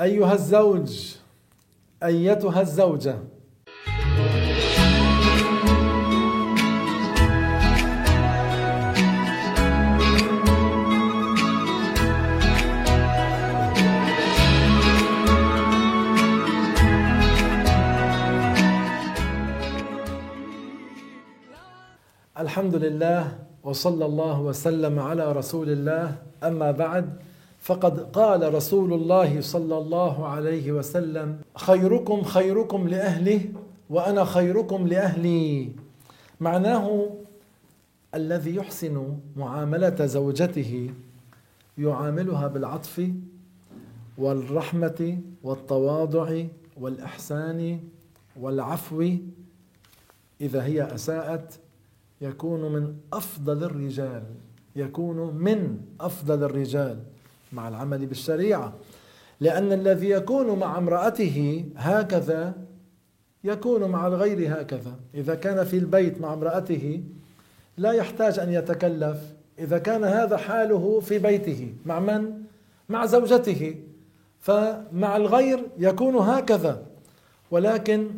أيها الزوج أيتها الزوجة. الحمد لله وصلى الله وسلم على رسول الله. أما بعد فقد قال رسول الله صلى الله عليه وسلم خيركم خيركم لأهله وأنا خيركم لأهلي. معناه الذي يحسن معاملة زوجته يعاملها بالعطف والرحمة والتواضع والإحسان والعفو إذا هي أساءت يكون من أفضل الرجال يكون من أفضل الرجال. مع العمل بالشريعة. لأن الذي يكون مع امرأته هكذا يكون مع الغير هكذا. إذا كان في البيت مع امرأته لا يحتاج أن يتكلف. إذا كان هذا حاله في بيته مع من؟ مع زوجته. فمع الغير يكون هكذا. ولكن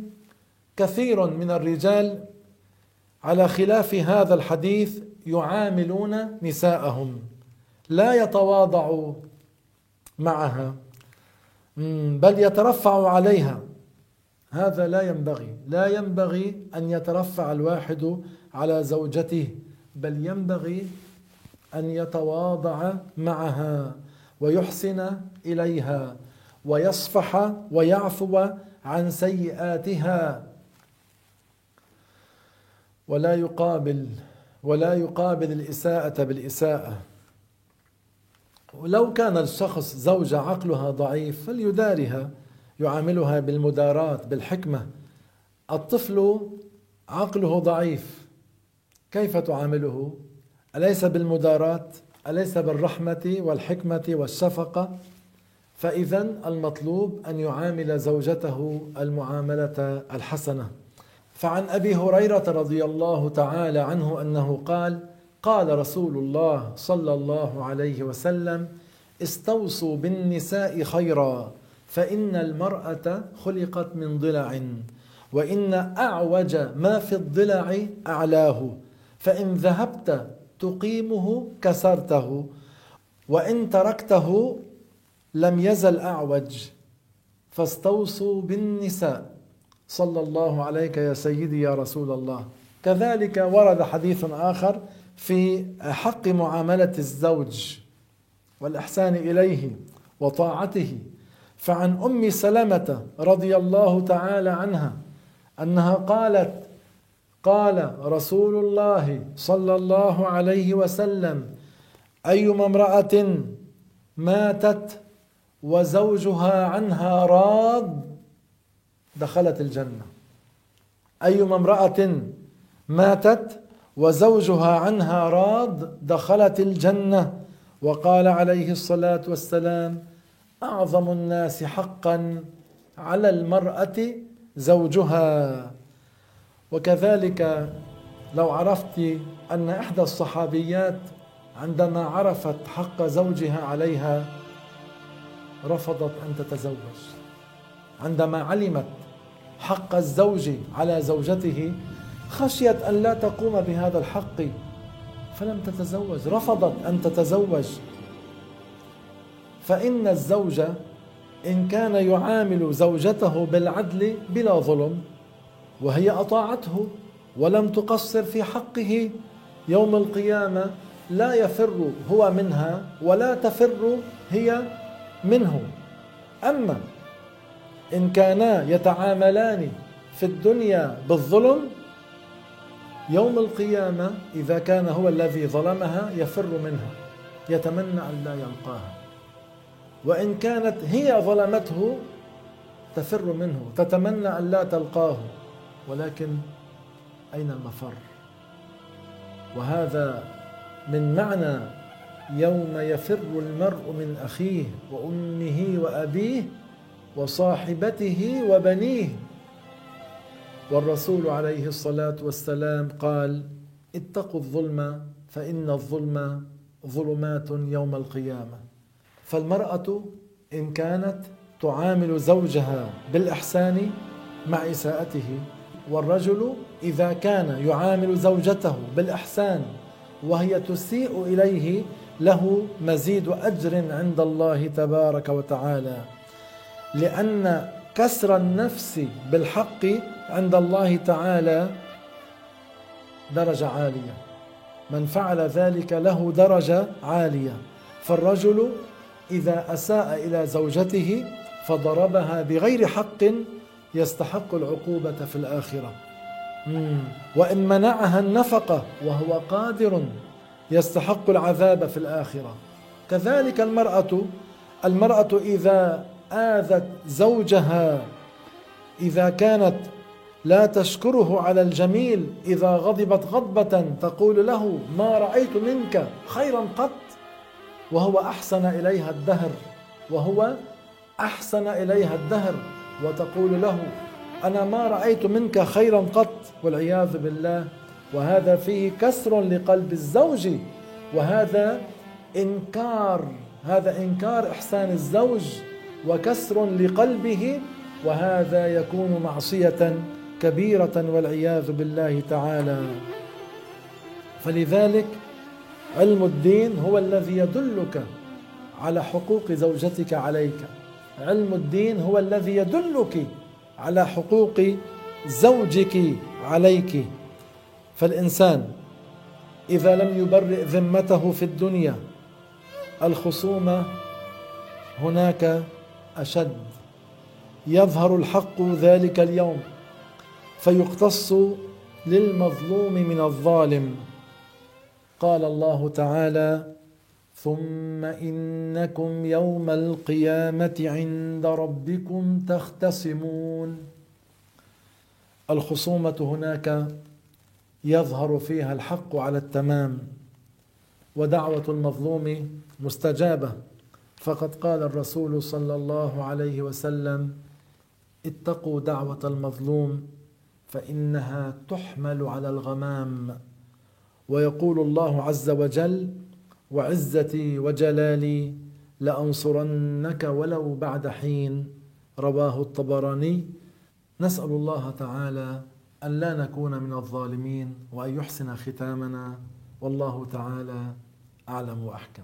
كثير من الرجال على خلاف هذا الحديث يعاملون نساءهم. لا يتواضع معها. بل يترفع عليها. هذا لا ينبغي. لا ينبغي أن يترفع الواحد على زوجته بل ينبغي أن يتواضع معها ويحسن إليها ويصفح ويعفو عن سيئاتها. ولا يقابل ولا يقابل الإساءة بالإساءة. ولو كان الشخص زوجة عقلها ضعيف فليدارها يعاملها بالمداراة بالحكمة. الطفل عقله ضعيف كيف تعامله؟ أليس بالمداراة أليس بالرحمة والحكمة والشفقة؟ فإذا المطلوب أن يعامل زوجته المعاملة الحسنة. فعن أبي هريرة رضي الله تعالى عنه أنه قال قال رسول الله صلى الله عليه وسلم استوصوا بالنساء خيرا فإن المرأة خلقت من ضلع وإن أعوج ما في الضلع أعلاه فإن ذهبت تقيمه كسرته وإن تركته لم يزل أعوج. فاستوصوا بالنساء. صلى الله عليك يا سيدي يا رسول الله. كذلك ورد حديث آخر في حق معاملة الزوج والإحسان إليه وطاعته. فعن أم سلمة رضي الله تعالى عنها أنها قالت قال رسول الله صلى الله عليه وسلم أيما امرأة ماتت وزوجها عنها راض دخلت الجنة. أيما امرأة ماتت وزوجها عنها راض دخلت الجنة وقال عليه الصلاة والسلام أعظم الناس حقا على المرأة زوجها. وكذلك لو عرفت أن إحدى الصحابيات عندما عرفت حق زوجها عليها رفضت أن تتزوج. عندما علمت حق الزوج على زوجته خشيت أن لا تقوم بهذا الحق. فلم تتزوج رفضت أن تتزوج. فإن الزوج إن كان يعامل زوجته بالعدل بلا ظلم وهي أطاعته ولم تقصر في حقه يوم القيامة لا يفر هو منها ولا تفر هي منه. أما إن كانا يتعاملان في الدنيا بالظلم يوم القيامة إذا كان هو الذي ظلمها يفر منها يتمنى أن لا يلقاها. وإن كانت هي ظلمته تفر منه تتمنى أن لا تلقاه. ولكن أين المفر؟ وهذا من معنى يوم يفر المرء من أخيه وأمه وأبيه وصاحبته وبنيه. والرسول عليه الصلاة والسلام قال اتقوا الظلم فإن الظلم ظلمات يوم القيامة. فالمرأة إن كانت تعامل زوجها بالإحسان مع إساءته والرجل إذا كان يعامل زوجته بالإحسان وهي تسيء إليه له مزيد أجر عند الله تبارك وتعالى. لأن كسر النفس بالحق عند الله تعالى درجة عالية. من فعل ذلك له درجة عالية. فالرجل إذا أساء إلى زوجته فضربها بغير حق يستحق العقوبة في الآخرة. وإن منعها النفقة وهو قادر يستحق العذاب في الآخرة. كذلك المرأة المرأة إذا آذت زوجها. إذا كانت لا تشكره على الجميل إذا غضبت غضبة تقول له ما رأيت منك خيرا قط. وهو أحسن إليها الدهر. وهو أحسن إليها الدهر. وتقول له أنا ما رأيت منك خيرا قط. والعياذ بالله. وهذا فيه كسر لقلب الزوج. وهذا إنكار. هذا إنكار إحسان الزوج. وكسر لقلبه وهذا يكون معصية كبيرة والعياذ بالله تعالى. فلذلك علم الدين هو الذي يدلك على حقوق زوجتك عليك. علم الدين هو الذي يدلك على حقوق زوجك عليك. فالإنسان إذا لم يبرئ ذمته في الدنيا الخصومة هناك أشد. يظهر الحق ذلك اليوم فيقتص للمظلوم من الظالم. قال الله تعالى ثم إنكم يوم القيامة عند ربكم تختصمون. الخصومة هناك يظهر فيها الحق على التمام ودعوة المظلوم مستجابة. فقد قال الرسول صلى الله عليه وسلم اتقوا دعوة المظلوم فإنها تحمل على الغمام. ويقول الله عز وجل وعزتي وجلالي لأنصرنك ولو بعد حين. رواه الطبراني. نسأل الله تعالى أن لا نكون من الظالمين وأن يحسن ختامنا. والله تعالى أعلم وأحكم.